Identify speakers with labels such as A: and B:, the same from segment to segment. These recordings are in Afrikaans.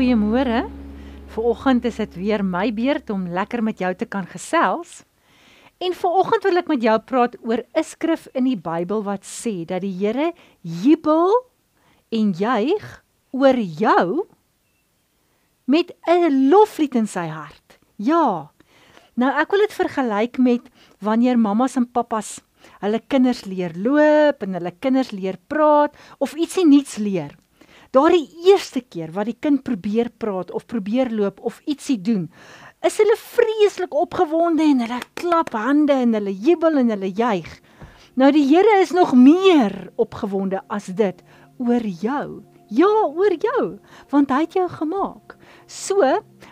A: goeiemôre. Vanoggend is dit weer my beurt om lekker met jou te kan gesels. En vanoggend wil ek met jou praat oor 'n skrif in die Bybel wat sê dat die Here jubel en juig oor jou met 'n loflied in sy hart. Ja. Nou ek wil dit vergelyk met wanneer mammas en pappas hulle kinders leer loop en hulle kinders leer praat of ietsie nuuts leer. Daardie eerste keer wat die kind probeer praat of probeer loop of ietsie doen, is hulle vreeslik opgewonde en hulle klap hande en hulle jubel en hulle juig. Nou die Here is nog meer opgewonde as dit oor jou. Ja, oor jou, want hy het jou gemaak. So,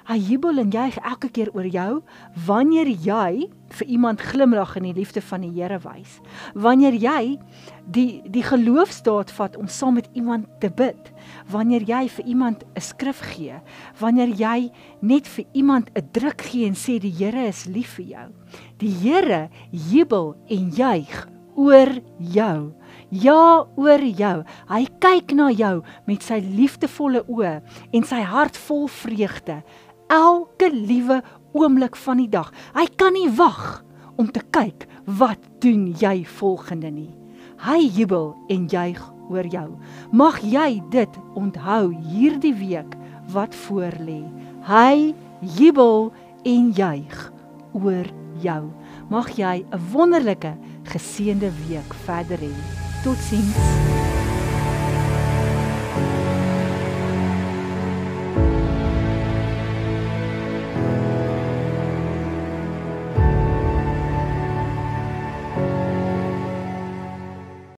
A: hy jubel en juig elke keer oor jou wanneer jy vir iemand glimlag en die liefde van die Here wys. Wanneer jy die die geloofsdaad vat om saam met iemand te bid. Wanneer jy vir iemand 'n skrif gee, wanneer jy net vir iemand 'n druk gee en sê die Here is lief vir jou. Die Here jubel en juig oor jou. Ja, oor jou. Hy kyk na jou met sy liefdevolle oë en sy hart vol vreugde. Elke liewe oomblik van die dag. Hy kan nie wag om te kyk wat doen jy volgende nie. Hy jubel en juig oor jou. Mag jy dit onthou hierdie week wat voorlê. Hy jubel en juig oor jou. Mag jy 'n wonderlike geseënde week verder hê. 多此